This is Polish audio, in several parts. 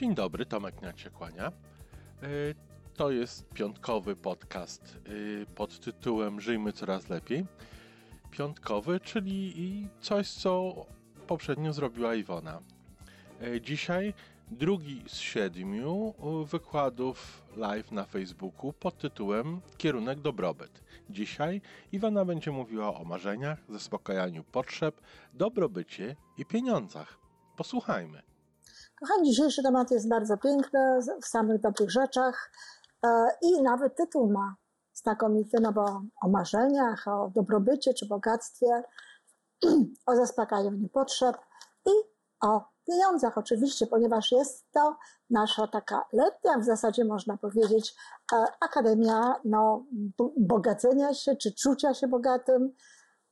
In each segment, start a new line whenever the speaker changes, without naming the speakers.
Dzień dobry, Tomek Naciekłania. E, to jest piątkowy podcast e, pod tytułem Żyjmy coraz lepiej. Piątkowy, czyli coś, co poprzednio zrobiła Iwona. E, dzisiaj drugi z siedmiu wykładów live na Facebooku pod tytułem Kierunek dobrobyt. Dzisiaj Iwona będzie mówiła o marzeniach, zaspokajaniu potrzeb, dobrobycie i pieniądzach. Posłuchajmy.
Kochani, dzisiejszy temat jest bardzo piękny, w samych dobrych rzeczach e, i nawet tytuł ma znakomity, no bo o marzeniach, o dobrobycie czy bogactwie, o zaspokajaniu potrzeb i o pieniądzach oczywiście, ponieważ jest to nasza taka letnia, w zasadzie można powiedzieć, e, akademia no, bogacenia się czy czucia się bogatym,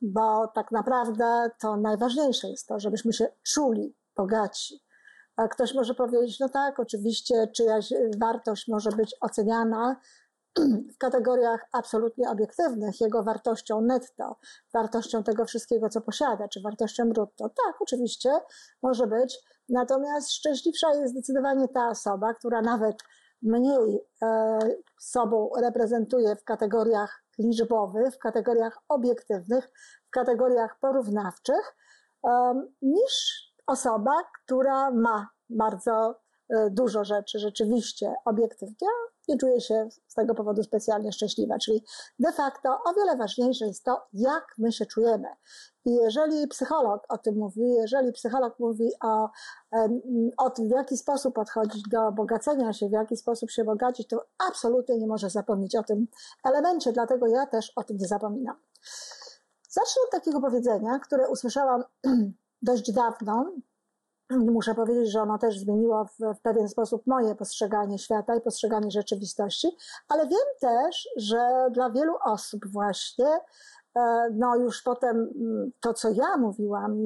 bo tak naprawdę to najważniejsze jest to, żebyśmy się czuli bogaci ktoś może powiedzieć, no tak, oczywiście czyjaś wartość może być oceniana w kategoriach absolutnie obiektywnych, jego wartością netto, wartością tego wszystkiego, co posiada, czy wartością brutto. Tak, oczywiście może być. Natomiast szczęśliwsza jest zdecydowanie ta osoba, która nawet mniej e, sobą reprezentuje w kategoriach liczbowych, w kategoriach obiektywnych, w kategoriach porównawczych, e, niż osoba, która ma bardzo e, dużo rzeczy rzeczywiście obiektywnie nie czuje się z tego powodu specjalnie szczęśliwa. Czyli de facto o wiele ważniejsze jest to, jak my się czujemy. I jeżeli psycholog o tym mówi, jeżeli psycholog mówi o, o tym, w jaki sposób podchodzić do bogacenia się, w jaki sposób się bogacić, to absolutnie nie może zapomnieć o tym elemencie, dlatego ja też o tym nie zapominam. Zacznę od takiego powiedzenia, które usłyszałam dość dawno. Muszę powiedzieć, że ono też zmieniło w, w, pewien sposób moje postrzeganie świata i postrzeganie rzeczywistości, ale wiem też, że dla wielu osób właśnie, e, no już potem mm, to, co ja mówiłam,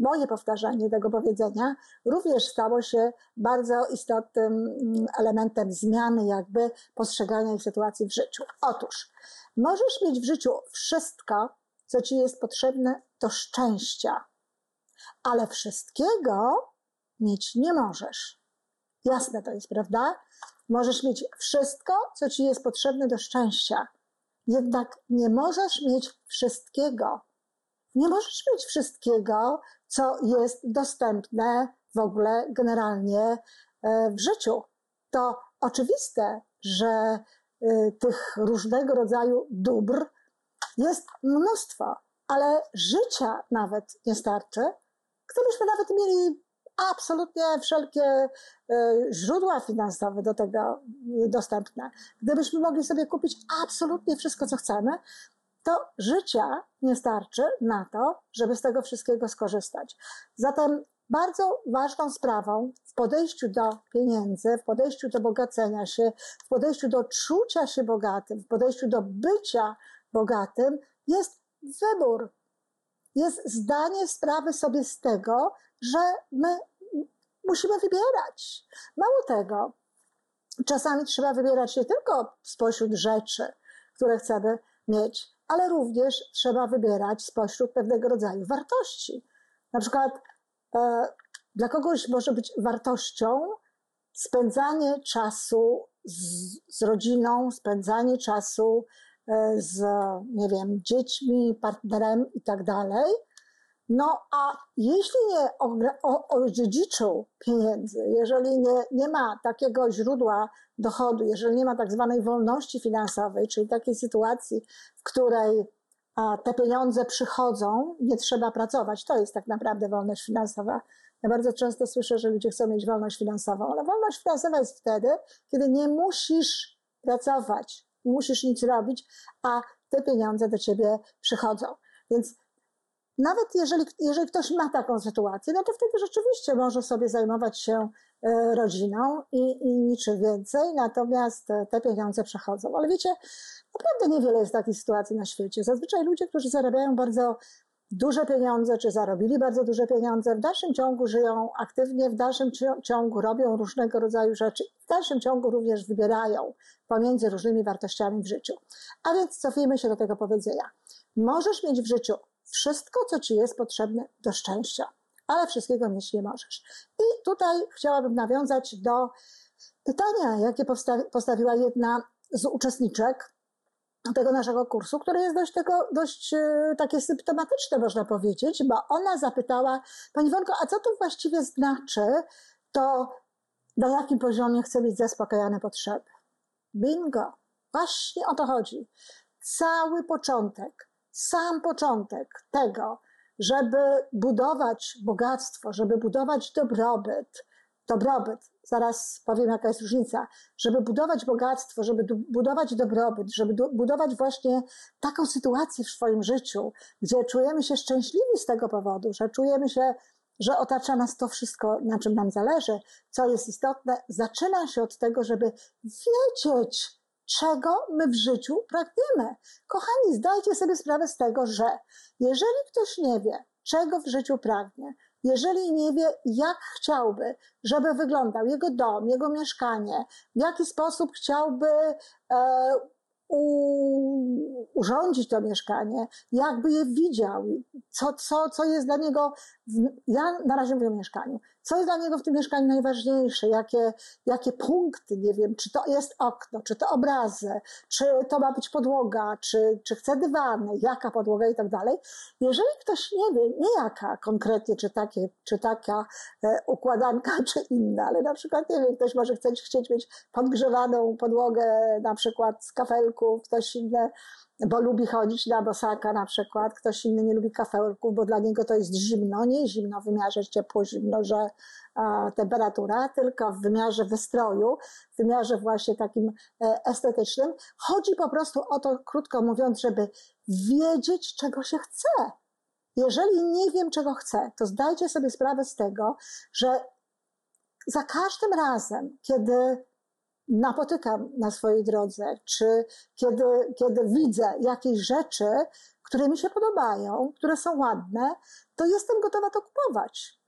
moje powtarzanie tego powiedzenia, również stało się bardzo istotnym mm, elementem zmiany jakby postrzegania ich sytuacji w życiu. Otóż, możesz mieć w życiu wszystko, co ci jest potrzebne do szczęścia ale wszystkiego mieć nie możesz. Jasne to jest, prawda? Możesz mieć wszystko, co ci jest potrzebne do szczęścia, jednak nie możesz mieć wszystkiego. Nie możesz mieć wszystkiego, co jest dostępne w ogóle generalnie e, w życiu. To oczywiste, że e, tych różnego rodzaju dóbr jest mnóstwo, ale życia nawet nie starczy, gdybyśmy nawet mieli absolutnie wszelkie e, źródła finansowe do tego dostępne, gdybyśmy mogli sobie kupić absolutnie wszystko, co chcemy, to życia nie starczy na to, żeby z tego wszystkiego skorzystać. Zatem bardzo ważną sprawą w podejściu do pieniędzy, w podejściu do bogacenia się, w podejściu do czucia się bogatym, w podejściu do bycia bogatym jest wybór jest zdanie sprawy sobie z tego, że my musimy wybierać. Mało tego, czasami trzeba wybierać nie tylko spośród rzeczy, które chcemy mieć, ale również trzeba wybierać spośród pewnego rodzaju wartości. Na przykład e, dla kogoś może być wartością spędzanie czasu z, z rodziną, spędzanie czasu z, nie wiem, dziećmi, partnerem i tak dalej. No a jeśli nie odziedziczył pieniędzy, jeżeli nie, nie ma takiego źródła dochodu, jeżeli nie ma tak zwanej wolności finansowej, czyli takiej sytuacji, w której a, te pieniądze przychodzą, nie trzeba pracować, to jest tak naprawdę wolność finansowa. Ja bardzo często słyszę, że ludzie chcą mieć wolność finansową, ale wolność finansowa jest wtedy, kiedy nie musisz pracować, nie musisz nic robić, a te pieniądze do ciebie przychodzą. Więc nawet jeżeli, jeżeli ktoś ma taką sytuację, no to wtedy rzeczywiście może sobie zajmować się e, rodziną i, i niczym więcej, natomiast e, te pieniądze przechodzą. Ale wiecie, naprawdę niewiele jest takich sytuacji na świecie. Zazwyczaj ludzie, którzy zarabiają bardzo duże pieniądze, czy zarobili bardzo duże pieniądze, w dalszym ciągu żyją aktywnie, w dalszym ciągu robią różnego rodzaju rzeczy, w dalszym ciągu również wybierają pomiędzy różnymi wartościami w życiu. A więc cofnijmy się do tego powiedzenia. Możesz mieć w życiu wszystko, co ci jest potrzebne do szczęścia, ale wszystkiego mieć nie możesz. I tutaj chciałabym nawiązać do pytania, jakie postawiła jedna z uczestniczek tego naszego kursu, które jest dość, tego, dość e, takie symptomatyczne, można powiedzieć, bo ona zapytała, Pani Wolko, a co to właściwie znaczy to, na jakim poziomie chcę mieć zaspokajane potrzeby? Bingo! Właśnie o to chodzi. Cały początek, sam początek tego, żeby budować bogactwo, żeby budować dobrobyt, dobrobyt, zaraz powiem jaka jest różnica, żeby budować bogactwo, żeby budować dobrobyt, żeby budować właśnie taką sytuację w swoim życiu, gdzie czujemy się szczęśliwi z tego powodu, że czujemy się, że otacza nas to wszystko, na czym nam zależy, co jest istotne, zaczyna się od tego, żeby wiedzieć, czego my w życiu pragniemy. Kochani, zdajcie sobie sprawę z tego, że jeżeli ktoś nie wie, czego w życiu pragnie, jeżeli nie wie, jak chciałby, żeby wyglądał jego dom, jego mieszkanie, w jaki sposób chciałby e, u, urządzić to mieszkanie, jakby je widział, co, co, co jest dla niego, w, ja na razie mówię o mieszkaniu, co jest dla niego w tym mieszkaniu najważniejsze, jakie, jakie punkty, nie wiem, czy to jest okno, czy to obrazy, czy to ma być podłoga, czy, czy chce dywany, jaka podłoga i tak dalej. Jeżeli ktoś nie wie, nie jaka konkretnie, czy, takie, czy taka e, układanka, czy inna, ale na przykład, nie wiem, ktoś może chcieć, chcieć mieć podgrzewaną podłogę, na przykład z kafelków, ktoś inny bo lubi chodzić na bosaka na przykład, ktoś inny nie lubi kafelków, bo dla niego to jest zimno, nie zimno w wymiarze ciepło, zimno, że a, temperatura, tylko w wymiarze wystroju, w wymiarze właśnie takim e, estetycznym. Chodzi po prostu o to, krótko mówiąc, żeby wiedzieć, czego się chce. Jeżeli nie wiem, czego chcę, to zdajcie sobie sprawę z tego, że za każdym razem, kiedy napotykam na swojej drodze, czy kiedy, kiedy widzę jakieś rzeczy, które mi się podobają, które są ładne, to jestem gotowa to kupować.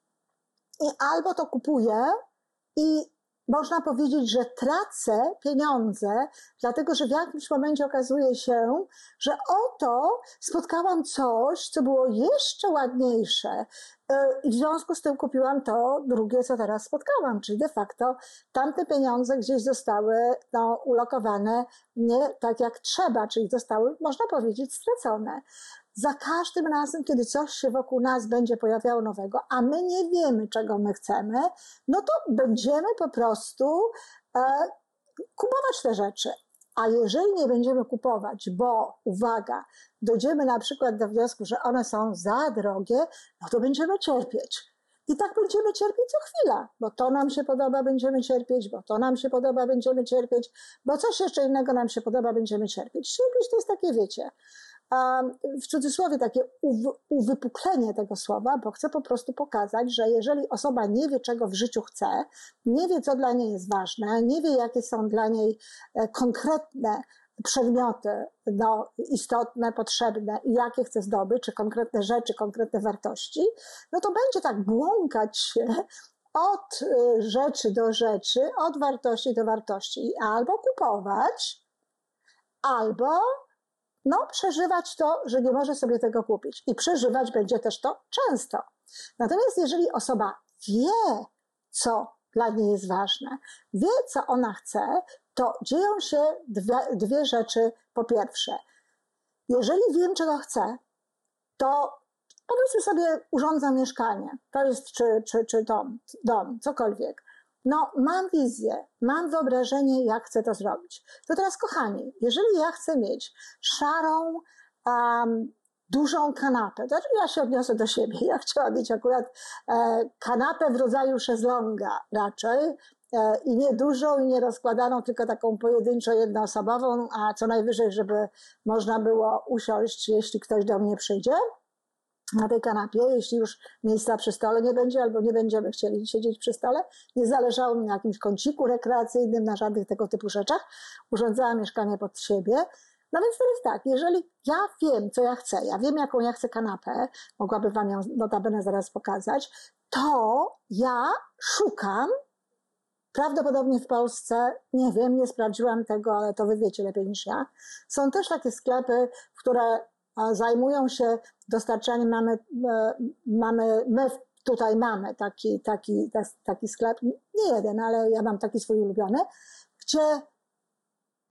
I albo to kupuję i można powiedzieć, że tracę pieniądze, dlatego że w jakimś momencie okazuje się, że oto spotkałam coś, co było jeszcze ładniejsze. E, I w związku z tym kupiłam to drugie, co teraz spotkałam, czyli de facto tamte pieniądze gdzieś zostały no, ulokowane nie tak jak trzeba, czyli zostały, można powiedzieć, stracone za każdym razem, kiedy coś się wokół nas będzie pojawiało nowego, a my nie wiemy, czego my chcemy, no to będziemy po prostu e, kupować te rzeczy. A jeżeli nie będziemy kupować, bo uwaga, dojdziemy na przykład do wniosku, że one są za drogie, no to będziemy cierpieć. I tak będziemy cierpieć co chwila, bo to nam się podoba, będziemy cierpieć, bo to nam się podoba, będziemy cierpieć, bo coś jeszcze innego nam się podoba, będziemy cierpieć. Cierpieć to jest takie, wiecie, w cudzysłowie takie uwypuklenie tego słowa, bo chcę po prostu pokazać, że jeżeli osoba nie wie, czego w życiu chce, nie wie, co dla niej jest ważne, nie wie, jakie są dla niej e, konkretne przedmioty no, istotne, potrzebne i jakie chce zdobyć, czy konkretne rzeczy, konkretne wartości, no to będzie tak błąkać się od e, rzeczy do rzeczy, od wartości do wartości i albo kupować, albo no, przeżywać to, że nie może sobie tego kupić. I przeżywać będzie też to często. Natomiast jeżeli osoba wie, co dla niej jest ważne, wie, co ona chce, to dzieją się dwie, dwie rzeczy. Po pierwsze, jeżeli wiem, czego chcę, to powiedzmy sobie, urządzam mieszkanie, to jest czy, czy, czy dom, dom, cokolwiek no mam wizję, mam wyobrażenie, jak chcę to zrobić. To teraz, kochani, jeżeli ja chcę mieć szarą, um, dużą kanapę, to ja się odniosę do siebie. Ja chciałam mieć akurat e, kanapę w rodzaju szezlonga raczej, e, i nie dużą, i nie rozkładaną, tylko taką pojedynczo jednoosobową, a co najwyżej, żeby można było usiąść, jeśli ktoś do mnie przyjdzie na tej kanapie, jeśli już miejsca przy stole nie będzie, albo nie będziemy chcieli siedzieć przy stole. Nie zależało mi na jakimś kąciku rekreacyjnym, na żadnych tego typu rzeczach. Urządzałam mieszkanie pod siebie. No więc to jest tak, jeżeli ja wiem, co ja chcę, ja wiem, jaką ja chcę kanapę, mogłabym Wam ją notabene zaraz pokazać, to ja szukam, prawdopodobnie w Polsce, nie wiem, nie sprawdziłam tego, ale to Wy wiecie lepiej niż ja, są też takie sklepy, w które zajmują się dostarczaniem, mamy, e, mamy my tutaj mamy taki, taki, taki sklep, nie jeden, ale ja mam taki swój ulubiony, gdzie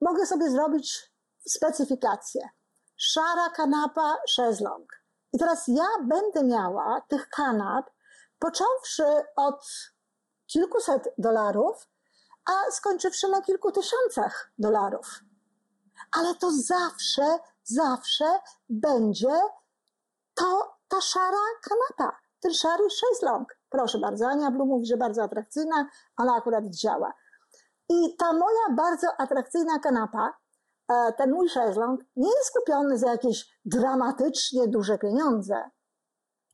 mogę sobie zrobić specyfikację. Szara kanapa, szezlong. I teraz ja będę miała tych kanap, począwszy od kilkuset dolarów, a skończywszy na kilku tysiącach dolarów. Ale to zawsze, zawsze będzie to ta szara kanapa, ten szary szezlong. Proszę bardzo, Ania Blum mówi, że bardzo atrakcyjna, ona akurat działa. I ta moja bardzo atrakcyjna kanapa, e, ten mój szezlong, nie jest kupiony za jakieś dramatycznie duże pieniądze.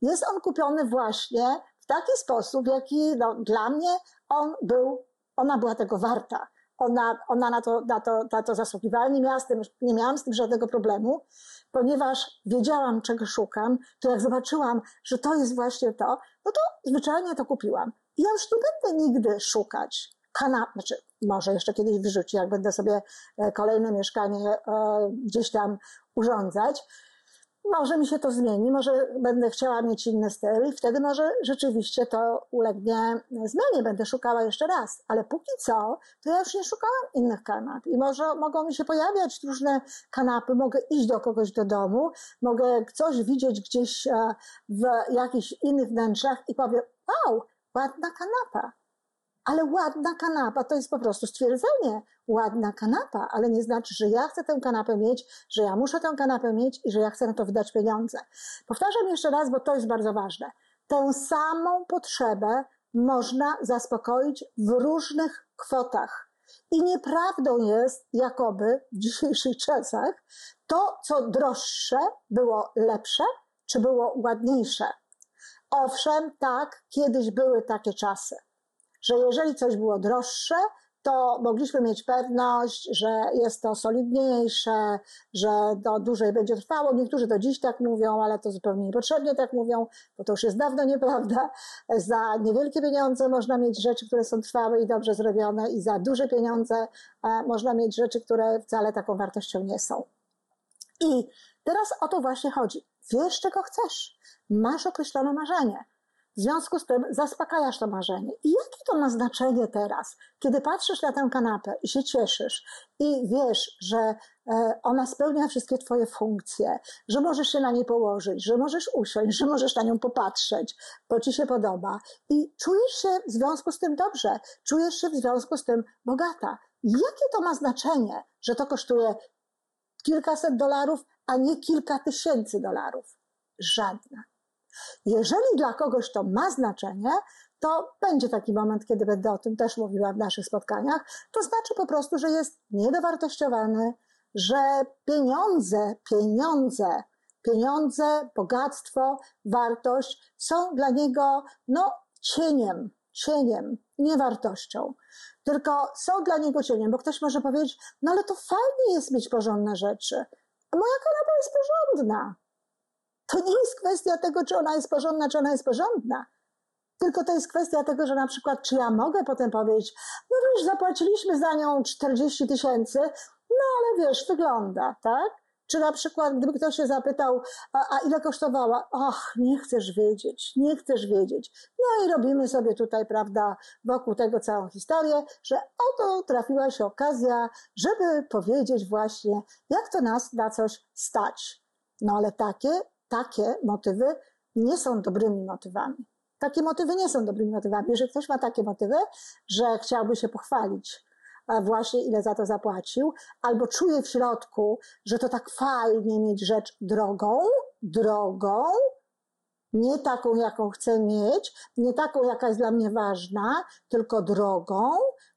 Jest on kupiony właśnie w taki sposób, jaki no, dla mnie on był, ona była tego warta. Ona, ona na, to, na, to, na to zasługiwała. Nie, miała z tym, nie miałam z tym żadnego problemu, ponieważ wiedziałam, czego szukam. To jak zobaczyłam, że to jest właśnie to, no to zwyczajnie to kupiłam. I ja już nie będę nigdy szukać kanap, znaczy może jeszcze kiedyś wyrzucić, jak będę sobie e, kolejne mieszkanie e, gdzieś tam urządzać. Może mi się to zmieni, może będę chciała mieć inny styl i wtedy może rzeczywiście to ulegnie zmianie, będę szukała jeszcze raz. Ale póki co, to ja już nie szukałam innych kanap. I może mogą mi się pojawiać różne kanapy, mogę iść do kogoś do domu, mogę coś widzieć gdzieś e, w jakichś innych wnętrzach i powiem, wow, ładna kanapa ale ładna kanapa to jest po prostu stwierdzenie. Ładna kanapa, ale nie znaczy, że ja chcę tę kanapę mieć, że ja muszę tę kanapę mieć i że ja chcę na to wydać pieniądze. Powtarzam jeszcze raz, bo to jest bardzo ważne. Tę samą potrzebę można zaspokoić w różnych kwotach. I nieprawdą jest, jakoby w dzisiejszych czasach, to, co droższe, było lepsze, czy było ładniejsze. Owszem, tak, kiedyś były takie czasy że jeżeli coś było droższe, to mogliśmy mieć pewność, że jest to solidniejsze, że to dłużej będzie trwało. Niektórzy do dziś tak mówią, ale to zupełnie niepotrzebnie tak mówią, bo to już jest dawno nieprawda. Za niewielkie pieniądze można mieć rzeczy, które są trwałe i dobrze zrobione, i za duże pieniądze e, można mieć rzeczy, które wcale taką wartością nie są. I teraz o to właśnie chodzi. Wiesz, czego chcesz. Masz określone marzenie. W związku z tym zaspokajasz to marzenie. I jakie to ma znaczenie teraz, kiedy patrzysz na tę kanapę i się cieszysz i wiesz, że e, ona spełnia wszystkie Twoje funkcje, że możesz się na niej położyć, że możesz usiąść, że możesz na nią popatrzeć, bo Ci się podoba i czujesz się w związku z tym dobrze, czujesz się w związku z tym bogata. Jakie to ma znaczenie, że to kosztuje kilkaset dolarów, a nie kilka tysięcy dolarów? Żadne. Jeżeli dla kogoś to ma znaczenie, to będzie taki moment, kiedy będę o tym też mówiła w naszych spotkaniach. To znaczy po prostu, że jest niedowartościowany, że pieniądze, pieniądze, pieniądze, bogactwo, wartość są dla niego no, cieniem, cieniem, nie wartością. Tylko są dla niego cieniem, bo ktoś może powiedzieć, no ale to fajnie jest mieć porządne rzeczy. Moja kanapa jest porządna. To nie jest kwestia tego, czy ona jest porządna, czy ona jest porządna. Tylko to jest kwestia tego, że na przykład, czy ja mogę potem powiedzieć, no wiesz, zapłaciliśmy za nią 40 tysięcy, no ale wiesz, wygląda, tak? Czy na przykład, gdyby ktoś się zapytał, a, a, ile kosztowała? Och, nie chcesz wiedzieć, nie chcesz wiedzieć. No i robimy sobie tutaj, prawda, wokół tego całą historię, że oto trafiła się okazja, żeby powiedzieć właśnie, jak to nas na coś stać. No ale takie takie motywy nie są dobrymi motywami. Takie motywy nie są dobrymi motywami. Jeżeli ktoś ma takie motywy, że chciałby się pochwalić, właśnie ile za to zapłacił, albo czuje w środku, że to tak fajnie mieć rzecz drogą, drogą, nie taką, jaką chcę mieć, nie taką, jaka jest dla mnie ważna, tylko drogą,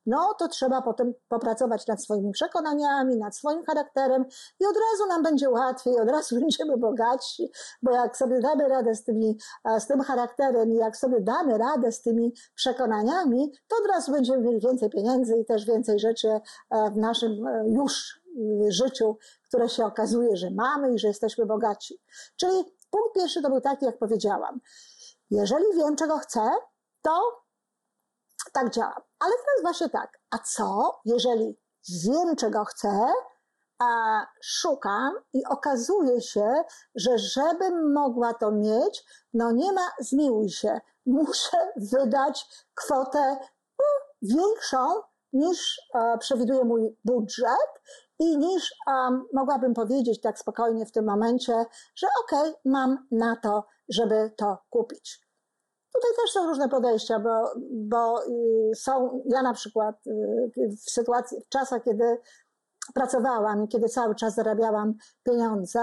no to trzeba potem popracować nad swoimi przekonaniami, nad swoim charakterem i od razu nam będzie łatwiej, od razu będziemy bogatsi, bo jak sobie damy radę z, tymi, e, z tym charakterem i jak sobie damy radę z tymi przekonaniami, to od razu będziemy mieli więcej pieniędzy i też więcej rzeczy e, w naszym e, już życiu, które się okazuje, że mamy i że jesteśmy bogaci. Czyli punkt pierwszy to był taki, jak powiedziałam. Jeżeli wiem, czego chcę, to tak działa. Ale teraz właśnie tak, a co, jeżeli wiem, czego chcę, a szukam i okazuje się, że żebym mogła to mieć, no nie ma, zmiłuj się, muszę wydać kwotę no, większą niż e, przewiduje mój budżet i niż um, mogłabym powiedzieć tak spokojnie w tym momencie, że okej, okay, mam na to, żeby to kupić. Tutaj też są różne podejścia, bo, bo y, są, ja na przykład y, w sytuacji, w czasach, kiedy pracowałam i kiedy cały czas zarabiałam pieniądze,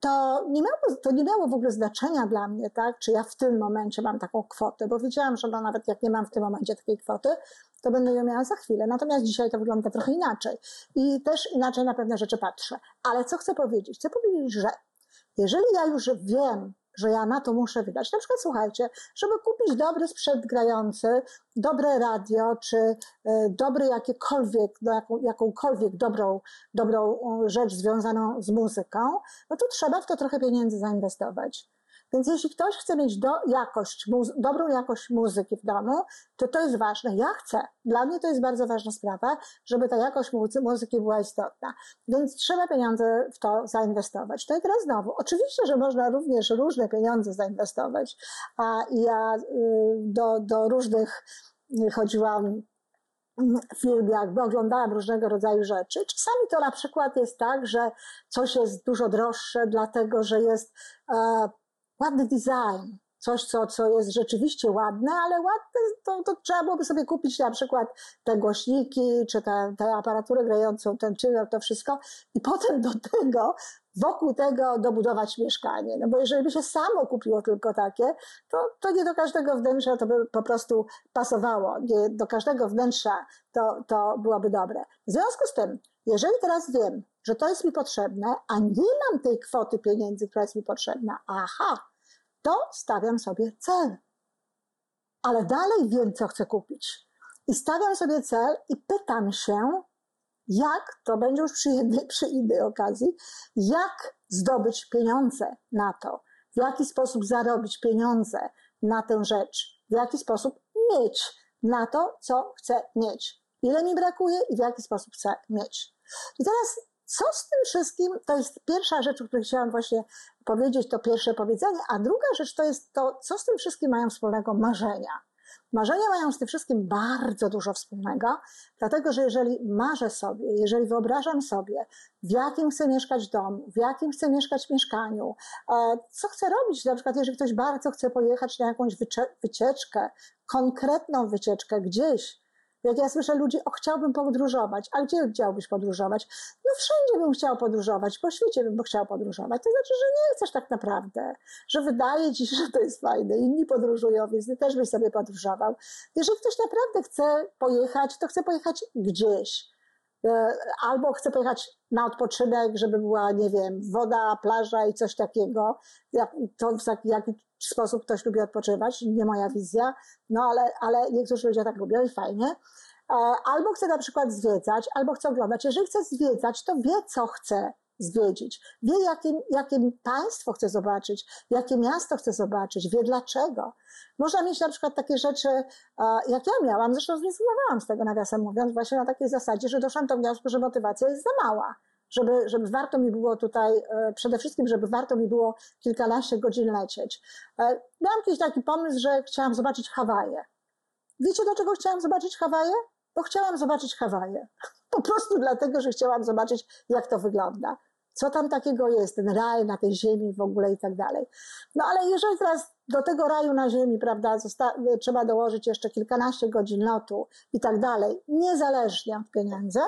to nie, miało, to nie miało w ogóle znaczenia dla mnie, tak, czy ja w tym momencie mam taką kwotę, bo wiedziałam, że no nawet jak nie mam w tym momencie takiej kwoty, to będę ją miała za chwilę. Natomiast dzisiaj to wygląda trochę inaczej i też inaczej na pewne rzeczy patrzę. Ale co chcę powiedzieć? Chcę powiedzieć, że jeżeli ja już wiem, że ja na to muszę wydać. Na przykład słuchajcie, żeby kupić dobry sprzęt grający, dobre radio, czy e, dobry jakiekolwiek, no, jaką, jakąkolwiek dobrą, dobrą rzecz związaną z muzyką, no to trzeba w to trochę pieniędzy zainwestować. Więc jeśli ktoś chce mieć do, jakość, dobrą jakość muzyki w domu, to to jest ważne. Ja chcę. Dla mnie to jest bardzo ważna sprawa, żeby ta jakość muzyki była istotna. Więc trzeba pieniądze w to zainwestować. To i teraz znowu. Oczywiście, że można również różne pieniądze zainwestować. A ja y, do, do różnych chodziłam film, jakby oglądałam różnego rodzaju rzeczy. Czasami to na przykład jest tak, że coś jest dużo droższe, dlatego że jest e, ładny design, coś, co, co jest rzeczywiście ładne, ale ładne, to, to trzeba byłoby sobie kupić na przykład te głośniki, czy tę, aparaturę grającą, ten chiller, to wszystko i potem do tego, wokół tego dobudować mieszkanie. No bo jeżeli by się samo kupiło tylko takie, to, to nie do każdego wnętrza to by po prostu pasowało. Nie do każdego wnętrza to, to byłoby dobre. W związku z tym, jeżeli teraz wiem, że to jest mi potrzebne, a nie mam tej kwoty pieniędzy, która jest mi potrzebna, aha, to stawiam sobie cel. Ale dalej wiem, co chcę kupić. I stawiam sobie cel i pytam się, jak, to będzie już przy, jednej, przy innej okazji, jak zdobyć pieniądze na to, w jaki sposób zarobić pieniądze na tę rzecz, w jaki sposób mieć na to, co chcę mieć, ile mi brakuje i w jaki sposób chcę mieć. I teraz co z tym wszystkim, to jest pierwsza rzecz, o której chciałam właśnie powiedzieć, to pierwsze powiedzenie, a druga rzecz to jest to, co z tym wszystkim mają wspólnego marzenia. Marzenia mają z tym wszystkim bardzo dużo wspólnego, dlatego że jeżeli marzę sobie, jeżeli wyobrażam sobie, w jakim chcę mieszkać domu, w jakim chcę mieszkać mieszkaniu, e, co chcę robić, na przykład jeżeli ktoś bardzo chce pojechać na jakąś wycieczkę, konkretną wycieczkę gdzieś, jak ja słyszę ludzi, o chciałbym podróżować, a gdzie chciałbyś podróżować? No wszędzie bym chciał podróżować, po świecie bym chciał podróżować. To znaczy, że nie chcesz tak naprawdę, że wydaje ci się, że to jest fajne. Inni podróżują, więc ty też byś sobie podróżował. Jeżeli ktoś naprawdę chce pojechać, to chce pojechać gdzieś. E, albo chce pojechać na odpoczynek, żeby była, nie wiem, woda, plaża i coś takiego. To w jaki sposób ktoś lubi odpoczywać, nie moja wizja, no ale, ale niektórzy ludzie tak lubią i fajnie. E, albo chce na przykład zwiedzać, albo chce oglądać. Jeżeli chce zwiedzać, to wie, co chce zwiedzić. Wie, jakie, jakie państwo chce zobaczyć, jakie miasto chce zobaczyć, wie dlaczego. Można mieć na przykład takie rzeczy, jak ja miałam, zresztą zrezygnowałam z tego nawiasem mówiąc, właśnie na takiej zasadzie, że doszłam do wniosku, że motywacja jest za mała. Żeby, żeby warto mi było tutaj, e, przede wszystkim, żeby warto mi było kilkanaście godzin lecieć. E, miałam jakiś taki pomysł, że chciałam zobaczyć Hawaje. Wiecie, dlaczego chciałam zobaczyć Hawaje? Bo chciałam zobaczyć Hawaje. Po prostu dlatego, że chciałam zobaczyć, jak to wygląda. Co tam takiego jest, ten raj na tej ziemi w ogóle i tak dalej. No ale jeżeli teraz do tego raju na ziemi, prawda, trzeba dołożyć jeszcze kilkanaście godzin lotu i tak dalej, niezależnie od pieniędzy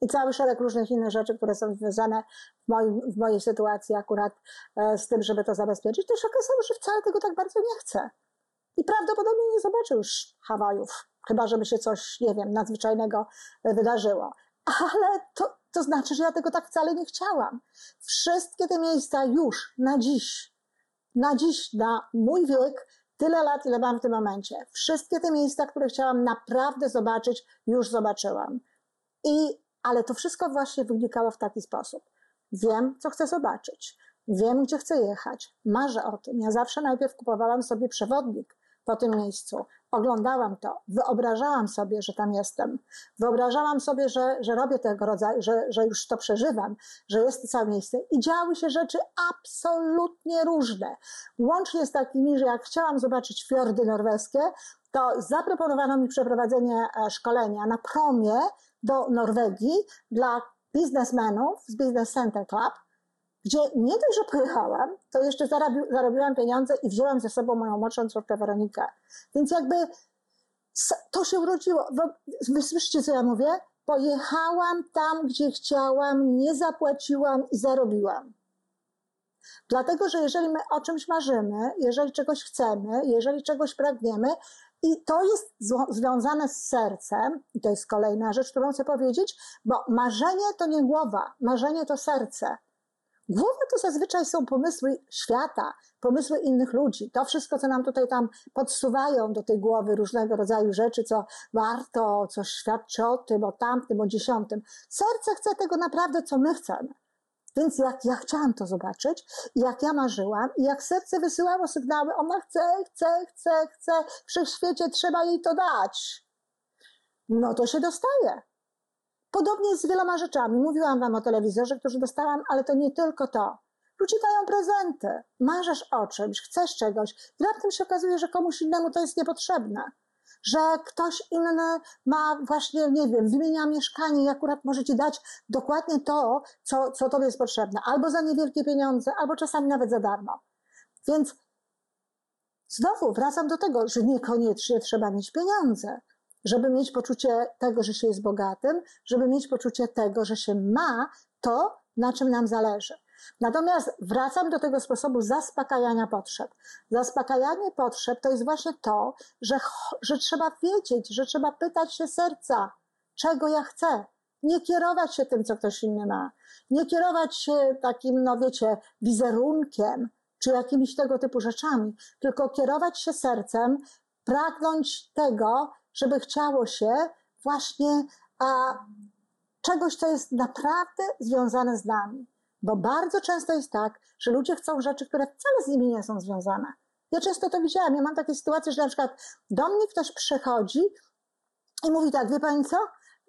i cały szereg różnych innych rzeczy, które są związane w, moim, w mojej sytuacji akurat e, z tym, żeby to zabezpieczyć, to się okazało, że wcale tego tak bardzo nie chcę. I prawdopodobnie nie zobaczę już Hawajów, chyba żeby się coś, nie wiem, nadzwyczajnego wydarzyło. Ale to, to znaczy, że ja tego tak wcale nie chciałam. Wszystkie te miejsca już na dziś, na dziś, na mój wiek, tyle lat, ile mam w tym momencie, wszystkie te miejsca, które chciałam naprawdę zobaczyć, już zobaczyłam. I, ale to wszystko właśnie wynikało w taki sposób. Wiem, co chcę zobaczyć. Wiem, gdzie chcę jechać. Marzę o tym. Ja zawsze najpierw kupowałam sobie przewodnik po tym miejscu. Oglądałam to, wyobrażałam sobie, że tam jestem, wyobrażałam sobie, że, że robię tego rodzaju, że, że już to przeżywam, że jest to całe miejsce. I działy się rzeczy absolutnie różne. Łącznie z takimi, że jak chciałam zobaczyć fiordy norweskie, to zaproponowano mi przeprowadzenie e, szkolenia na promie do Norwegii dla biznesmenów z Business Center Club, gdzie nie dość, że pojechałam, to jeszcze zarobi, zarobiłam pieniądze i wzięłam ze sobą moją młodszą córkę Weronikę. Więc jakby to się urodziło. Wy słyszycie, co ja mówię? Pojechałam tam, gdzie chciałam, nie zapłaciłam i zarobiłam. Dlatego, że jeżeli my o czymś marzymy, jeżeli czegoś chcemy, jeżeli czegoś pragniemy, i to jest związane z sercem, i to jest kolejna rzecz, którą chcę powiedzieć, bo marzenie to nie głowa, marzenie to serce. Głowa to zazwyczaj są pomysły świata, pomysły innych ludzi. To wszystko, co nam tutaj tam podsuwają do tej głowy różnego rodzaju rzeczy, co warto, co świadczy o tym, o tamtym, o dziesiątym. Serce chce tego naprawdę, co my chcemy. Więc jak ja chciałam to zobaczyć, jak ja marzyłam, i jak serce wysyłało sygnały, ona chce, chce, chce, chce, wszechświecie trzeba jej to dać. No to się dostaje. Podobnie jest z wieloma rzeczami. Mówiłam wam o telewizorze, którzy dostałam, ale to nie tylko to. Ludzie dają prezenty, marzysz o czymś, chcesz czegoś i raptem się okazuje, że komuś innemu to jest niepotrzebne. Że ktoś inny ma właśnie, nie wiem, wymienia mieszkanie i akurat może ci dać dokładnie to, co, co tobie jest potrzebne. Albo za niewielkie pieniądze, albo czasami nawet za darmo. Więc znowu wracam do tego, że niekoniecznie trzeba mieć pieniądze żeby mieć poczucie tego, że się jest bogatym, żeby mieć poczucie tego, że się ma to, na czym nam zależy. Natomiast wracam do tego sposobu zaspokajania potrzeb. Zaspokajanie potrzeb to jest właśnie to, że, że trzeba wiedzieć, że trzeba pytać się serca, czego ja chcę. Nie kierować się tym, co ktoś inny ma. Nie kierować się takim, no wiecie, wizerunkiem czy jakimiś tego typu rzeczami, tylko kierować się sercem, pragnąć tego, żeby chciało się właśnie a, czegoś, co jest naprawdę związane z nami. Bo bardzo często jest tak, że ludzie chcą rzeczy, które wcale z nimi nie są związane. Ja często to widziałam. Ja mam takie sytuacje, że na przykład do mnie ktoś przychodzi i mówi tak, wie pani co?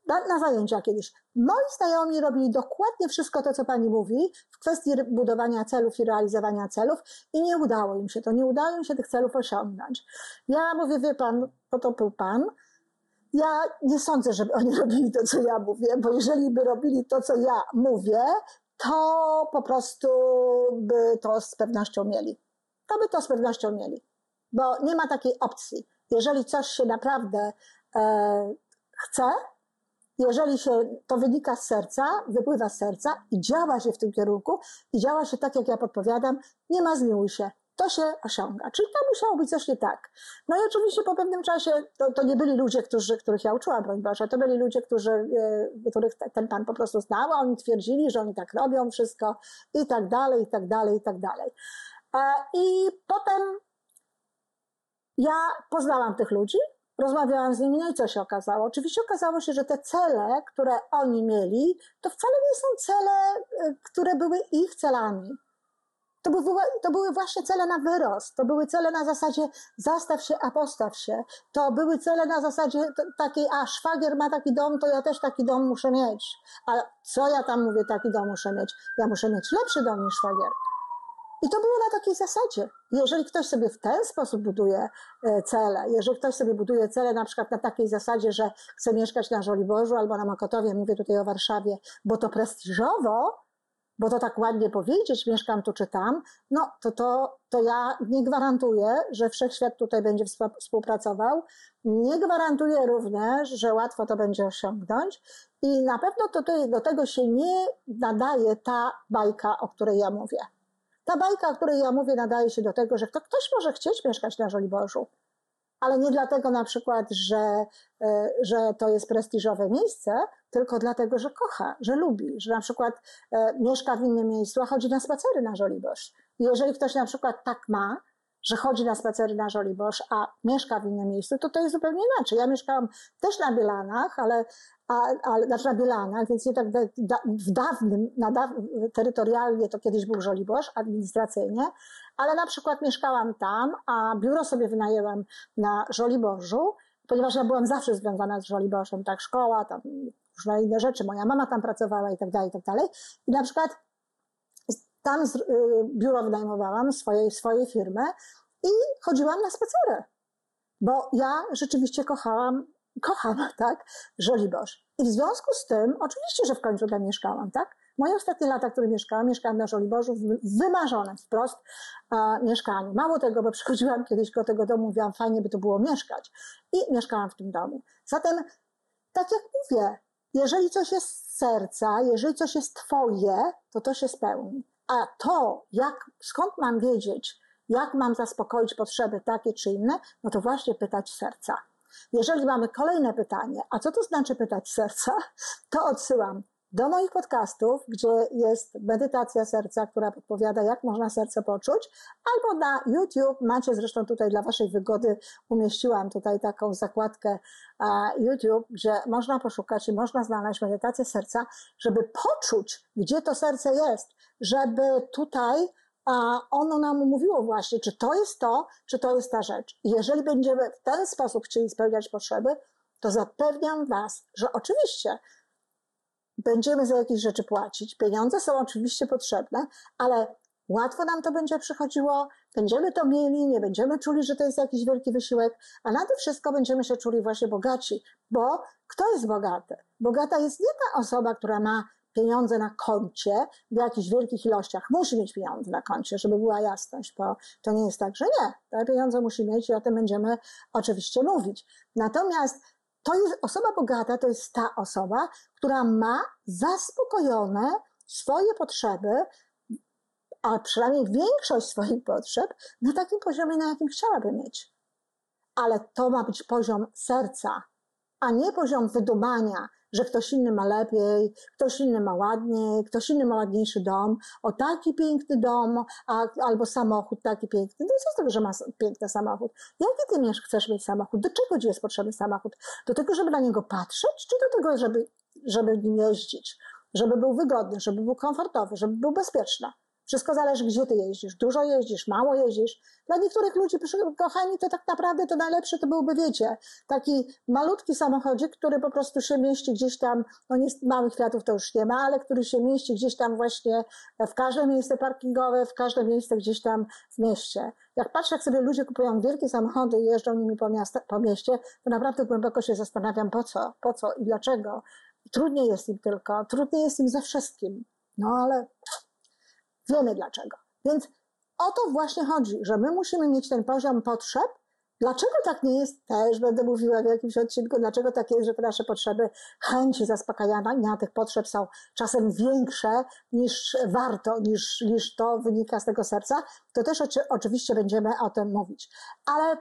Na, zajęcia kiedyś. Moi znajomi robili dokładnie wszystko to, co pani mówi w kwestii budowania celów i realizowania celów i nie udało im się to, nie udało im się tych celów osiągnąć. Ja mówię, wie pan, po to był pan. Ja nie sądzę, żeby oni robili to, co ja mówię, bo jeżeli by robili to, co ja mówię, to po prostu by to z pewnością mieli. To by to z pewnością mieli, bo nie ma takiej opcji. Jeżeli coś się naprawdę e, chce, jeżeli się to wynika z serca, wypływa z serca i działa się w tym kierunku i działa się tak, jak ja podpowiadam, nie ma zmiłuj się. To się osiąga. Czyli to musiało być coś nie tak. No i oczywiście po pewnym czasie to, to nie byli ludzie, którzy, których ja uczyłam, broń Boże, to byli ludzie, którzy, e, których ten pan po prostu znał, a oni twierdzili, że oni tak robią wszystko i tak dalej, i tak dalej, i tak dalej. E, I potem ja poznałam tych ludzi, Rozmawiałam z nimi, no i co się okazało? Oczywiście okazało się, że te cele, które oni mieli, to wcale nie są cele, y, które były ich celami. To były, to były właśnie cele na wyrost, to były cele na zasadzie zastaw się, a postaw się. To były cele na zasadzie takiej, a szwagier ma taki dom, to ja też taki dom muszę mieć. A co ja tam mówię, taki dom muszę mieć? Ja muszę mieć lepszy dom niż szwagier. I to było na takiej zasadzie. Jeżeli ktoś sobie w ten sposób buduje e, cele, jeżeli ktoś sobie buduje cele na przykład na takiej zasadzie, że chce mieszkać na Żoliborzu albo na Mokotowie, mówię tutaj o Warszawie, bo to prestiżowo, bo to tak ładnie powiedzieć, mieszkam tu czy tam, no to, to, to ja nie gwarantuję, że wszechświat tutaj będzie współpracował. Nie gwarantuję również, że łatwo to będzie osiągnąć i na pewno to, do tego się nie nadaje ta bajka, o której ja mówię. Ta bajka, o której ja mówię, nadaje się do tego, że ktoś może chcieć mieszkać na Żoliborzu, ale nie dlatego na przykład, że, e, że to jest prestiżowe miejsce, tylko dlatego, że kocha, że lubi, że na przykład e, mieszka w innym miejscu, a chodzi na spacery na Żoliborz. I jeżeli ktoś na przykład tak ma, że chodzi na spacery na Żoliborz, a mieszka w innym miejscu, to to jest zupełnie inaczej. Ja mieszkałam też na Bielanach, ale a, a, znaczy na Bielanach, więc da, da, w dawnym, na daw, terytorialnie to kiedyś był Żoliborz, administracyjnie, ale na przykład mieszkałam tam, a biuro sobie wynajęłam na Żoliborzu, ponieważ ja byłam zawsze związana z Żoliborzem, tak, szkoła, tam różne inne rzeczy, moja mama tam pracowała i tak dalej, i tak dalej. I na przykład tam z, y, biuro wynajmowałam swojej, swojej firmy i chodziłam na spacery, bo ja rzeczywiście kochałam, kocham, tak, Żoliborz. I w związku z tym, oczywiście, że w końcu tam mieszkałam, tak? Moje ostatnie lata, które mieszkałam, mieszkałam na Żoliborzu w wymarzonym wprost e, mieszkaniu. Mało tego, bo przychodziłam kiedyś do tego domu, mówiłam, fajnie by to było mieszkać. I mieszkałam w tym domu. Zatem, tak jak mówię, jeżeli coś jest z serca, jeżeli coś jest twoje, to to się spełni. A to, jak, skąd mam wiedzieć, jak mam zaspokoić potrzeby takie czy inne, no to właśnie pytać serca. Jeżeli mamy kolejne pytanie, a co to znaczy pytać serca, to odsyłam do moich podcastów, gdzie jest medytacja serca, która podpowiada, jak można serce poczuć, albo na YouTube, macie zresztą tutaj dla Waszej wygody, umieściłam tutaj taką zakładkę YouTube, gdzie można poszukać i można znaleźć medytację serca, żeby poczuć, gdzie to serce jest, żeby tutaj a ono nam mówiło właśnie, czy to jest to, czy to jest ta rzecz. I jeżeli będziemy w ten sposób chcieli spełniać potrzeby, to zapewniam Was, że oczywiście będziemy za jakieś rzeczy płacić. Pieniądze są oczywiście potrzebne, ale łatwo nam to będzie przychodziło, będziemy to mieli, nie będziemy czuli, że to jest jakiś wielki wysiłek, a na to wszystko będziemy się czuli właśnie bogaci, bo kto jest bogaty? Bogata jest nie ta osoba, która ma pieniądze na koncie w jakichś wielkich ilościach. Musi mieć pieniądze na koncie, żeby była jasność, bo to nie jest tak, że nie. Te pieniądze musi mieć i o tym będziemy oczywiście mówić. Natomiast to jest osoba bogata, to jest ta osoba, która ma zaspokojone swoje potrzeby, a przynajmniej większość swoich potrzeb na takim poziomie, na jakim chciałaby mieć. Ale to ma być poziom serca, a nie poziom wydumania, że ktoś inny ma lepiej, ktoś inny ma ładniej, ktoś inny ma ładniejszy dom, o taki piękny dom, a, albo samochód taki piękny. No co z tego, że ma piękny samochód? Jaki ty chcesz mieć samochód? Do czego ci jest potrzebny samochód? Do tego, żeby na niego patrzeć, czy do tego, żeby, żeby nim jeździć? Żeby był wygodny, żeby był komfortowy, żeby był bezpieczny. Wszystko zależy, gdzie ty jeździsz. Dużo jeździsz, mało jeździsz. Dla niektórych ludzi, kochani, to tak naprawdę to najlepsze to byłby, wiecie, taki malutki samochodzik, który po prostu się mieści gdzieś tam, no nie, małych kwiatów to już nie ma, ale który się mieści gdzieś tam właśnie w każde miejsce parkingowe, w każde miejsce gdzieś tam w mieście. Jak patrzę, jak sobie ludzie kupują wielkie samochody i jeżdżą nimi po, miasta, po mieście, to naprawdę głęboko się zastanawiam, po co, po co i dlaczego. Trudniej jest im tylko, trudniej jest im ze wszystkim. No ale Wiemy dlaczego. Więc o to właśnie chodzi, że my musimy mieć ten poziom potrzeb. Dlaczego tak nie jest? Też będę mówiła w jakimś odcinku, dlaczego tak jest, że te nasze potrzeby, chęci zaspokajania tych potrzeb są czasem większe niż warto, niż, niż to wynika z tego serca. To też oczy, oczywiście będziemy o tym mówić. Ale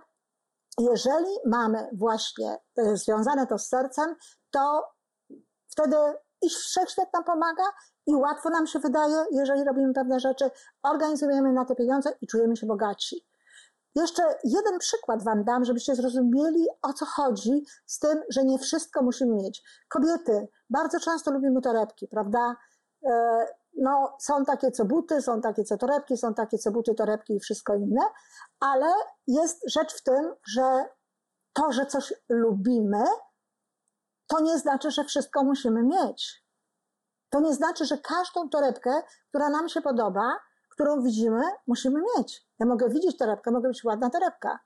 jeżeli mamy właśnie e, związane to z sercem, to wtedy i wszechświat nam pomaga i łatwo nam się wydaje, jeżeli robimy pewne rzeczy, organizujemy na te pieniądze i czujemy się bogaci. Jeszcze jeden przykład Wam dam, żebyście zrozumieli, o co chodzi z tym, że nie wszystko musimy mieć. Kobiety bardzo często lubimy torebki, prawda? E, no, są takie co buty, są takie co torebki, są takie co buty, torebki i wszystko inne, ale jest rzecz w tym, że to, że coś lubimy, to nie znaczy, że wszystko musimy mieć. To nie znaczy, że każdą torebkę, która nam się podoba, którą widzimy, musimy mieć. Ja mogę widzieć torebkę, mogę być ładna torebka,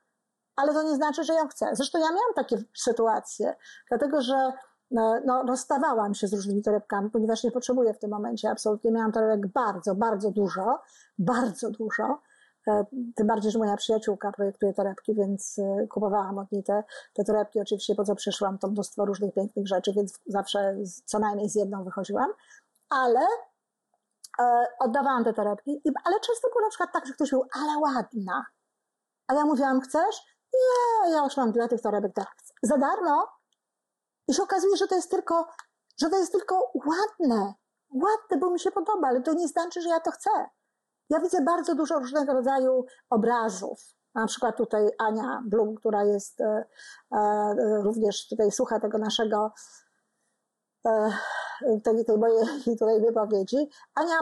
ale to nie znaczy, że ją chcę. Zresztą ja miałam takie sytuacje, dlatego że no, rozstawałam się z różnymi torebkami, ponieważ nie potrzebuję w tym momencie absolutnie. Miałam torebek bardzo, bardzo dużo, bardzo dużo. E, tym bardziej, że moja przyjaciółka projektuje torebki, więc e, kupowałam od niej te, te torebki. Oczywiście po co przyszłam, to mnóstwo różnych pięknych rzeczy, więc zawsze co najmniej z jedną wychodziłam. Ale e, oddawałam te torebki, ale często było na przykład tak, że ktoś mówił, ale ładna. A ja mówiłam, chcesz? Nie, ja już mam tyle tych torebek. Za darmo? I się okazuje, że to jest tylko, że to jest tylko ładne. Ładne, bo mi się podoba, ale to nie znaczy, że ja to chcę. Ja widzę bardzo dużo różnego rodzaju obrazów. Na przykład tutaj Ania Blum, która jest e, e, również tutaj słucha tego naszego tej, tej mojej tutaj wypowiedzi. Ania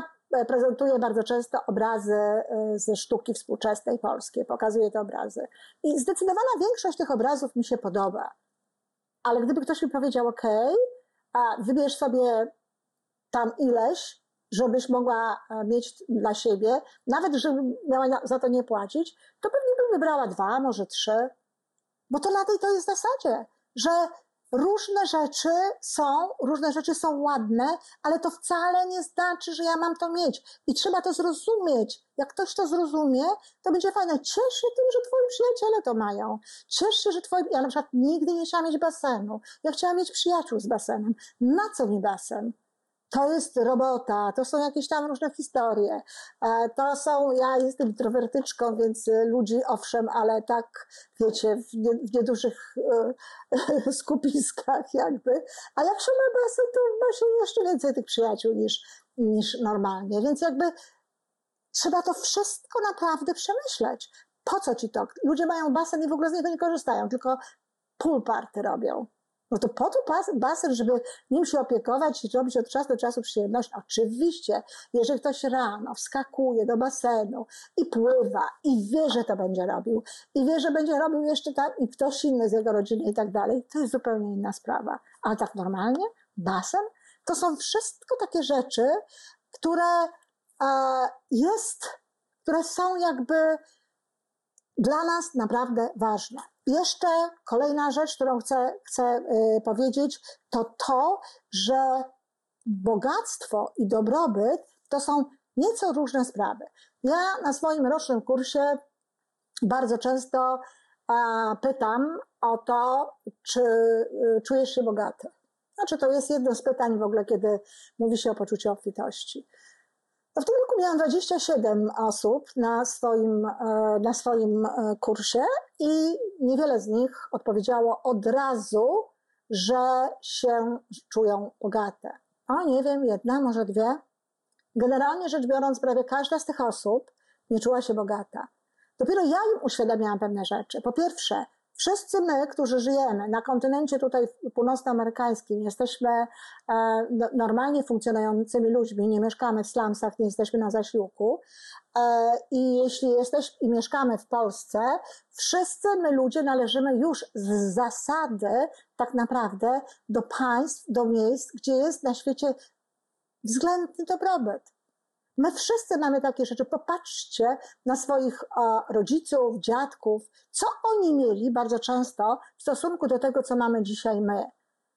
prezentuje bardzo często obrazy ze sztuki współczesnej polskiej, pokazuje te obrazy. I zdecydowana większość tych obrazów mi się podoba. Ale gdyby ktoś mi powiedział, OK, a wybierz sobie tam ileś, żebyś mogła e, mieć dla siebie, nawet żebym miała za to nie płacić, to pewnie bym wybrała dwa, może trzy. Bo to na tej to jest zasadzie, że różne rzeczy są, różne rzeczy są ładne, ale to wcale nie znaczy, że ja mam to mieć. I trzeba to zrozumieć. Jak ktoś to zrozumie, to będzie fajne. Ciesz się tym, że twoi przyjaciele to mają. Ciesz się, że twoi... Ja na przykład nigdy nie chciałam mieć basenu. Ja chciałam mieć przyjaciół z basenem. Na co mi basen? To jest robota, to są jakieś tam różne historie. E, to są, ja jestem introwertyczką, więc ludzi owszem, ale tak, wiecie, w, nie, w niedużych e, skupiskach jakby. A jak się ma basen, to ma się jeszcze więcej tych przyjaciół niż, niż normalnie. Więc jakby trzeba to wszystko naprawdę przemyśleć. Po co ci to? Ludzie mają basen i w ogóle z niego nie korzystają, tylko pool party robią. No to po to basen, żeby nim się opiekować i robić od czasu do czasu przyjemność. Oczywiście, jeżeli ktoś rano wskakuje do basenu i pływa i wie, że to będzie robił i wie, że będzie robił jeszcze tam i ktoś inny z jego rodziny i tak dalej, to jest zupełnie inna sprawa. Ale tak normalnie, basen, to są wszystko takie rzeczy, które e, jest, które są jakby dla nas naprawdę ważne. Jeszcze kolejna rzecz, którą chcę, chcę y, powiedzieć, to to, że bogactwo i dobrobyt to są nieco różne sprawy. Ja na swoim rocznym kursie bardzo często pytam o to, czy y, czujesz się bogaty. Znaczy, to jest jedno z pytań w ogóle, kiedy mówi się o poczuciu obfitości. W tym roku miałam 27 osób na swoim, e, na swoim e, kursie i niewiele z nich odpowiedziało od razu, że się czują bogate. O, nie wiem, jedna, może dwie. Generalnie rzecz biorąc, prawie każda z tych osób nie czuła się bogata. Dopiero ja im uświadamiałam pewne rzeczy. Po pierwsze, Wszyscy my, którzy żyjemy na kontynencie tutaj północnoamerykańskim, jesteśmy e, no, normalnie funkcjonującymi ludźmi, nie mieszkamy w slumsach, nie jesteśmy na zasiłku. E, I jeśli jesteśmy i mieszkamy w Polsce, wszyscy my ludzie należymy już z zasady tak naprawdę do państw, do miejsc, gdzie jest na świecie względny dobrobyt. My wszyscy mamy takie rzeczy. Popatrzcie na swoich o, rodziców, dziadków, co oni mieli bardzo często w stosunku do tego, co mamy dzisiaj my.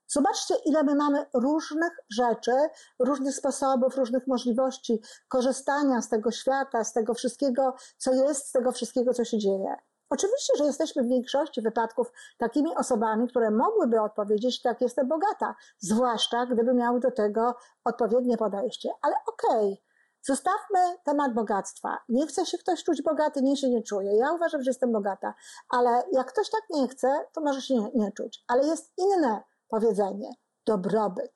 Zobaczcie, ile my mamy różnych rzeczy, różnych sposobów, różnych możliwości korzystania z tego świata, z tego wszystkiego, co jest, z tego wszystkiego, co się dzieje. Oczywiście, że jesteśmy w większości wypadków takimi osobami, które mogłyby odpowiedzieć, tak, jestem bogata, zwłaszcza gdyby miały do tego odpowiednie podejście. Ale okej, okay, Zostawmy temat bogactwa. Nie chce się ktoś czuć bogaty, nie się nie czuje. Ja uważam, że jestem bogata, ale jak ktoś tak nie chce, to może się nie, nie czuć. Ale jest inne powiedzenie dobrobyt.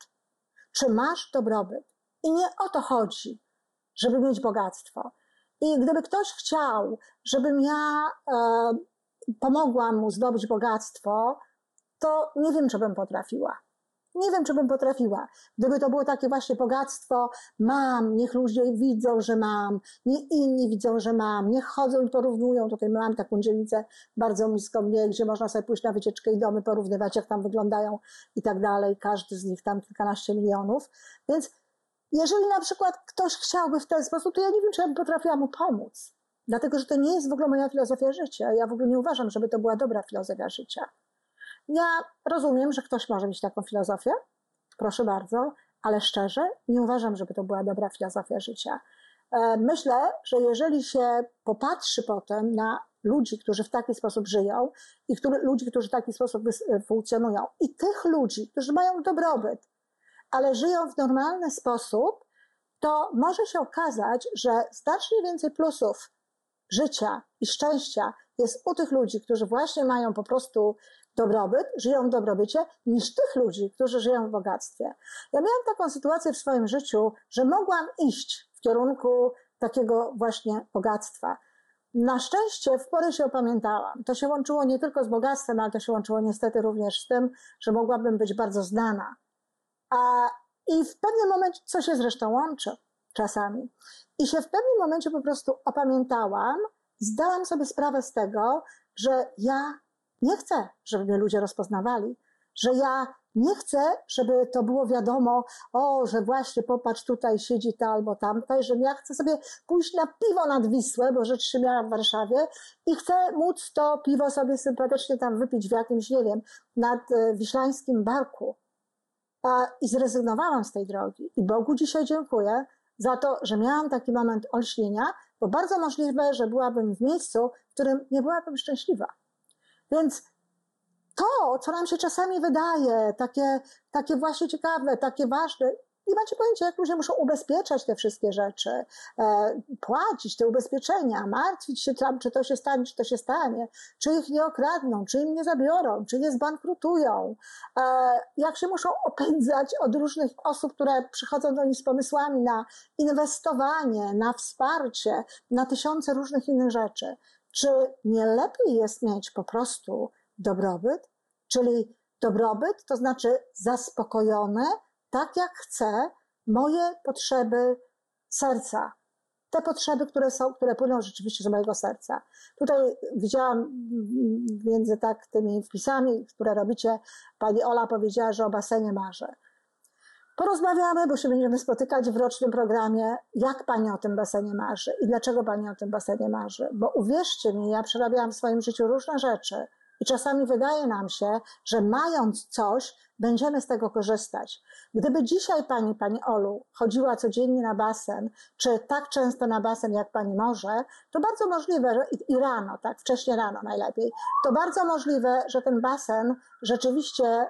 Czy masz dobrobyt? I nie o to chodzi, żeby mieć bogactwo. I gdyby ktoś chciał, żebym ja e, pomogła mu zdobyć bogactwo, to nie wiem, czy bym potrafiła. Nie wiem, czy bym potrafiła. Gdyby to było takie właśnie bogactwo, mam, niech ludzie widzą, że mam, niech inni widzą, że mam, niech chodzą i porównują. Tutaj mam taką dzielnicę bardzo blisko mnie, gdzie można sobie pójść na wycieczkę i domy porównywać, jak tam wyglądają i tak dalej. Każdy z nich tam kilkanaście milionów. Więc jeżeli na przykład ktoś chciałby w ten sposób, to ja nie wiem, czy ja bym potrafiła mu pomóc. Dlatego, że to nie jest w ogóle moja filozofia życia. Ja w ogóle nie uważam, żeby to była dobra filozofia życia. Ja rozumiem, że ktoś może mieć taką filozofię, proszę bardzo, ale szczerze nie uważam, żeby to była dobra filozofia życia. E, myślę, że jeżeli się popatrzy potem na ludzi, którzy w taki sposób żyją i który, ludzi, którzy w taki sposób funkcjonują i tych ludzi, którzy mają dobrobyt, ale żyją w normalny sposób, to może się okazać, że znacznie więcej plusów życia i szczęścia jest u tych ludzi, którzy właśnie mają po prostu dobrobyt, żyją w dobrobycie, niż tych ludzi, którzy żyją w bogactwie. Ja miałam taką sytuację w swoim życiu, że mogłam iść w kierunku takiego właśnie bogactwa. Na szczęście w porę się opamiętałam. To się łączyło nie tylko z bogactwem, ale to się łączyło niestety również z tym, że mogłabym być bardzo znana. A, I w pewnym momencie, co się zresztą łączy czasami, i się w pewnym momencie po prostu opamiętałam, zdałam sobie sprawę z tego, że ja nie chcę, żeby mnie ludzie rozpoznawali, że ja nie chcę, żeby to było wiadomo, o, że właśnie popatrz, tutaj siedzi ta albo tamta, że ja chcę sobie pójść na piwo nad Wisłę, bo rzecz się miała w Warszawie i chcę móc to piwo sobie sympatycznie tam wypić w jakimś, nie wiem, nad e, wiślańskim barku. I zrezygnowałam z tej drogi. I Bogu dzisiaj dziękuję za to, że miałam taki moment olśnienia, bo bardzo możliwe, że byłabym w miejscu, w którym nie byłabym szczęśliwa. Więc to, co nam się czasami wydaje, takie, takie właśnie ciekawe, takie ważne, macie pojęcia, jak ludzie muszą ubezpieczać te wszystkie rzeczy, e, płacić te ubezpieczenia, martwić się tam, czy to się stanie, czy to się stanie, czy ich nie okradną, czy im nie zabiorą, czy nie zbankrutują, e, jak się muszą opędzać od różnych osób, które przychodzą do nich z pomysłami na inwestowanie, na wsparcie, na tysiące różnych innych rzeczy. Czy nie lepiej jest mieć po prostu dobrobyt, czyli dobrobyt to znaczy zaspokojone, tak jak chcę, moje potrzeby serca. Te potrzeby, które są, które płyną rzeczywiście z mojego serca. Tutaj widziałam między tak tymi wpisami, które robicie, pani Ola powiedziała, że o basenie marzę. Porozmawiamy, bo się będziemy spotykać w rocznym programie, jak Pani o tym basenie marzy i dlaczego Pani o tym basenie marzy. Bo uwierzcie mi, ja przerabiałam w swoim życiu różne rzeczy i czasami wydaje nam się, że mając coś, będziemy z tego korzystać. Gdyby dzisiaj pani, pani Olu, chodziła codziennie na basen, czy tak często na basen, jak pani może, to bardzo możliwe, i rano, tak, wcześnie rano najlepiej, to bardzo możliwe, że ten basen rzeczywiście e,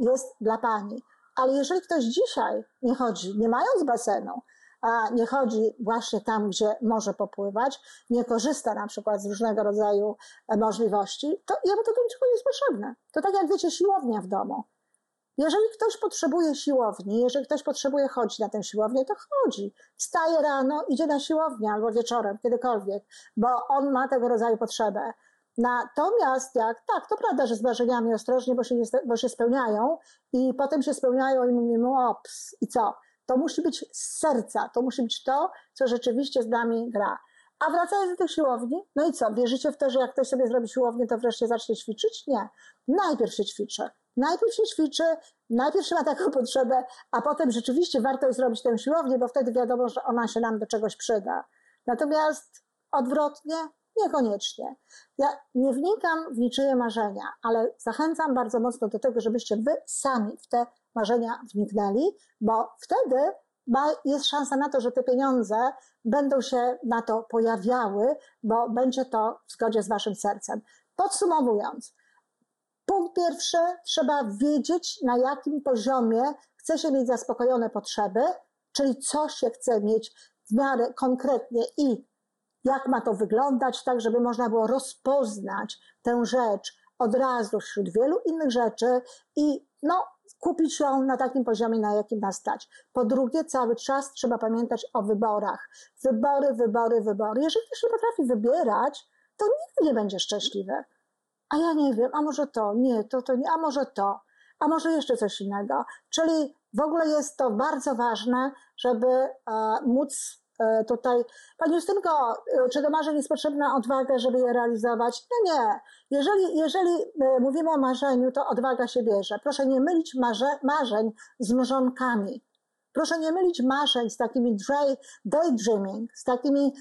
jest dla pani. Ale jeżeli ktoś dzisiaj nie chodzi, nie mając basenu, a nie chodzi właśnie tam, gdzie może popływać, nie korzysta na przykład z różnego rodzaju e, możliwości, to jemu to niczego nie jest potrzebne. To tak jak wiecie, siłownia w domu. Jeżeli ktoś potrzebuje siłowni, jeżeli ktoś potrzebuje chodzić na tę siłownię, to chodzi. Wstaje rano, idzie na siłownię albo wieczorem, kiedykolwiek, bo on ma tego rodzaju potrzebę. Natomiast jak, tak, to prawda, że z marzeniami ostrożnie, bo się, nie, bo się spełniają i potem się spełniają i mówimy, ops, i co? To musi być z serca, to musi być to, co rzeczywiście z nami gra. A wracając do tych siłowni, no i co? Wierzycie w to, że jak ktoś sobie zrobi siłownię, to wreszcie zacznie ćwiczyć? Nie. Najpierw się ćwiczy. Najpierw się ćwiczy, najpierw się ma taką potrzebę, a potem rzeczywiście warto jest zrobić tę siłownię, bo wtedy wiadomo, że ona się nam do czegoś przyda. Natomiast odwrotnie, niekoniecznie. Ja nie wnikam w niczyje marzenia, ale zachęcam bardzo mocno do tego, żebyście wy sami w te marzenia wniknęli, bo wtedy ma, jest szansa na to, że te pieniądze będą się na to pojawiały, bo będzie to w zgodzie z waszym sercem. Podsumowując, punkt pierwszy, trzeba wiedzieć, na jakim poziomie chce się mieć zaspokojone potrzeby, czyli co się chce mieć w miarę konkretnie i jak ma to wyglądać, tak żeby można było rozpoznać tę rzecz od razu wśród wielu innych rzeczy i no, kupić ją na takim poziomie, na jakim nas stać. Po drugie, cały czas trzeba pamiętać o wyborach. Wybory, wybory, wybory. Jeżeli ktoś nie potrafi wybierać, to nigdy nie będzie szczęśliwy. A ja nie wiem, a może to, nie, to, to nie, a może to, a może jeszcze coś innego. Czyli w ogóle jest to bardzo ważne, żeby e, móc tutaj, Pani Justynko, e, czy do marzeń jest potrzebna odwaga, żeby je realizować? No nie. Jeżeli, jeżeli e, mówimy o marzeniu, to odwaga się bierze. Proszę nie mylić marze, marzeń z mrzonkami. Proszę nie mylić marzeń z takimi daydreaming, z takimi,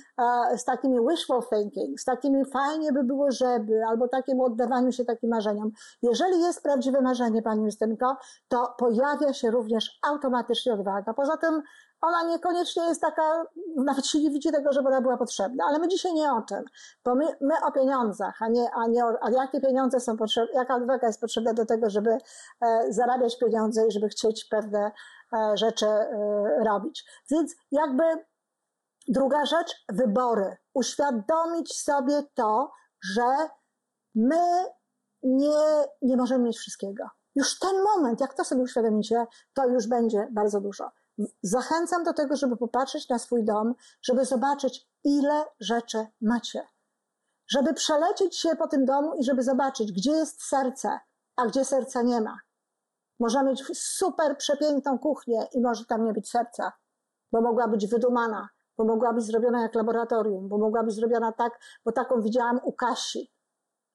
z takimi wishful thinking, z takimi fajnie by było, żeby, albo takim oddawaniu się takim marzeniom. Jeżeli jest prawdziwe marzenie, Pani Justynko, to pojawia się również automatycznie odwaga. Poza tym ona niekoniecznie jest taka, nawet się nie widzi tego, żeby ona była potrzebna, ale my dzisiaj nie o tym, bo my, my o pieniądzach, a nie, a nie o, a jakie pieniądze są potrzebne, jaka odwaga jest potrzebna do tego, żeby e, zarabiać pieniądze i żeby chcieć pewne e, rzeczy e, robić. Więc jakby druga rzecz, wybory. Uświadomić sobie to, że my nie, nie możemy mieć wszystkiego. Już ten moment, jak to sobie uświadomicie, to już będzie bardzo dużo. Zachęcam do tego, żeby popatrzeć na swój dom, żeby zobaczyć, ile rzeczy macie. Żeby przelecieć się po tym domu i żeby zobaczyć, gdzie jest serce, a gdzie serca nie ma. Można mieć super przepiękną kuchnię i może tam nie być serca, bo mogła być wydumana, bo mogła być zrobiona jak laboratorium, bo mogła być zrobiona tak, bo taką widziałam u Kasi.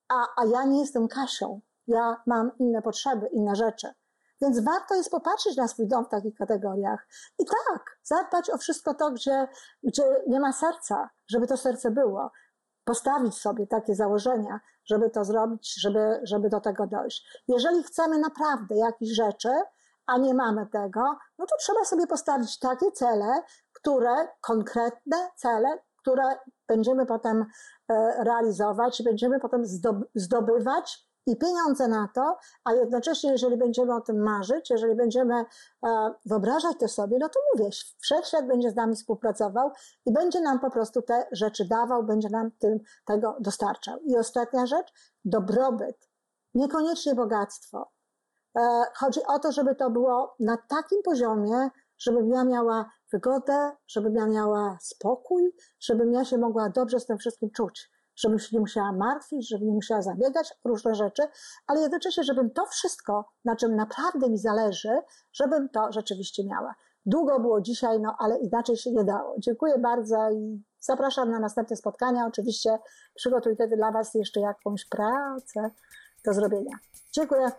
A, a ja nie jestem Kasią. Ja mam inne potrzeby, inne rzeczy. Więc warto jest popatrzeć na swój dom w takich kategoriach. I tak, zadbać o wszystko to, gdzie, gdzie nie ma serca, żeby to serce było. Postawić sobie takie założenia, żeby to zrobić, żeby, żeby do tego dojść. Jeżeli chcemy naprawdę jakichś rzeczy, a nie mamy tego, no to trzeba sobie postawić takie cele, które, konkretne cele, które będziemy potem e, realizować, będziemy potem zdobywać i pieniądze na to, a jednocześnie, jeżeli będziemy o tym marzyć, jeżeli będziemy e, wyobrażać to sobie, no to mówię, wszechświat będzie z nami współpracował i będzie nam po prostu te rzeczy dawał, będzie nam tym, tego dostarczał. I ostatnia rzecz, dobrobyt, niekoniecznie bogactwo. E, chodzi o to, żeby to było na takim poziomie, żebym ja miała wygodę, żebym ja miała spokój, żebym ja się mogła dobrze z tym wszystkim czuć żebym się nie musiała martwić, żebym nie musiała zabiegać różne rzeczy, ale jednocześnie, żebym to wszystko, na czym naprawdę mi zależy, żebym to rzeczywiście miała. Długo było dzisiaj, no ale inaczej się nie dało. Dziękuję bardzo i zapraszam na następne spotkania. Oczywiście przygotuję dla Was jeszcze jakąś pracę do zrobienia. Dziękuję.